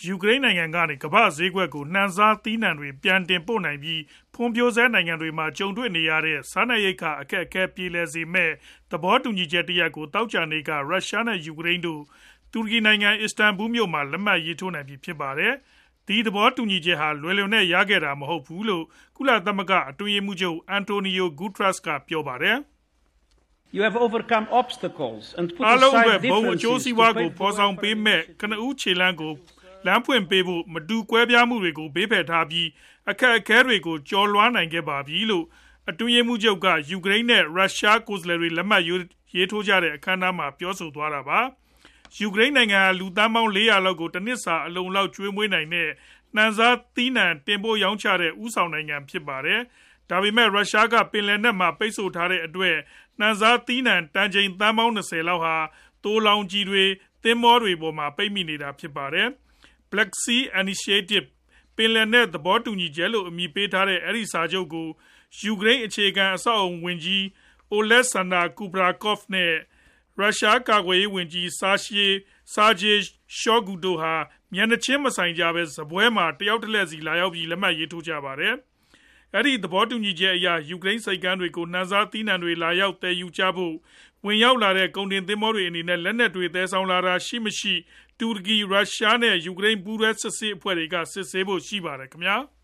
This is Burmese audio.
ယူကရိန်းနိုင်ငံကနေ ကမ္ဘာ့ဈေးကွက်ကို နှံစားသီးနှံတွေ ပြန်တင်ပို့နိုင်ပြီး ဖွံ့ဖြိုးဆဲနိုင်ငံတွေမှာ ကြုံတွေ့နေရတဲ့ စားနပ်ရိက္ခာ အခက်အခဲ ပြေလည်စေမယ့် သဘောတူညီချက်တရပ်ကို သောကြာနေ့က ရုရှားနဲ့ ယူကရိန်းတို့ တူရကီနိုင်ငံ အစ္စတန်ဘူမြို့မှာ လက်မှတ်ရေးထိုးနိုင်ပြီ ဖြစ်ပါတယ်။ဒီသဘောတူညီချက်ဟာ လွယ်လွယ်နဲ့ ရခဲ့တာ မဟုတ်ဘူးလို့ ကုလသမဂ္ဂ အတွင်းရေးမှူးချုပ် Antonio Guterres က ပြောပါတယ်။“အားလုံးအတွက် ဘုံအကျိုးစီးပွားကို ဖော်ဆောင်ပေးမယ့် ကနဦးခြေလှမ်းကို လမ်းဖွင့်ပေးဖို့ မတူကွဲပြားမှုတွေကို ဘေးဖယ်ထားပြီး အခက်အခဲတွေကို ကျော်လွှားနိုင်ခဲ့ပါပြီ။”လို့ အတွင်းရေးမှူးချုပ်က ယူကရိန်းနဲ့ ရုရှားကိုယ်စားလှယ်တွေ လက်မှတ်ရေးထိုးကြတဲ့ အခမ်းအနားမှာ ပြောဆိုသွားတာပါ။ယူကရိန်းနိုင်ငံဟာ လူသန်းပေါင်း၄ဝဝလောက်ကို တနှစ်စာ အလုံအလောက် ကျွေးမွေးနိုင်တဲ့ နှံစားသီးနှံ တင်ပို့ရောင်းချတဲ့ ဦးဆောင်နိုင်ငံ ဖြစ်ပါတယ်။ဒါပေမဲ့ ရုရှားက ပင်လယ်နက်မှာ ပိတ်ဆို့ထားတဲ့အတွက် နှံစားသီးနှံ တန်ချိန် သန်းပေါင်း၂ဝလောက်ဟာ သိုလှောင်ကျီတွေ၊သင်္ဘောတွေပေါ်မှာ ပိတ်မိနေတာ ဖြစ်ပါတယ်။ Black Sea Initiative ပင်လယ်နက်သဘောတူညီချက်လို့ အမည်ပေးထားတဲ့ အဲဒီစာချုပ်ကို ယူကရိန်းအခြေခံအဆောက်အအုံဝန်ကြီး Oleksandr Kubrakov နဲ့ ရုရှားကာကွယ်ရေးဝန်ကြီး Sergei Shoigu တို့ဟာ မျက်နှာချင်းမဆိုင်ကြဘဲ စားပွဲမှာ တယောက်တလှည့်စီ လာရောက်ပြီး လက်မှတ်ရေးထိုးကြပါတယ်။ အဲဒီသဘောတူညီချက်အရ ယူကရိန်းဆိပ်ကမ်းတွေကို နှံစားသီးနှံတွေ လာရောက်သယ်ယူကြဖို့ ဝင်ရောက်လာတဲ့ ကုန်တင်သင်္ဘောတွေအနေနဲ့ လက်နက်တွေ သယ်ဆောင်လာတာရှိမရှိ တူရကီ၊ရုရှားနဲ့ ယူကရိန်း ပူးတွဲစစ်ဆေးရေးအဖွဲ့တွေက စစ်ဆေးဖို့ရှိပါတယ်ခင်ဗျာ။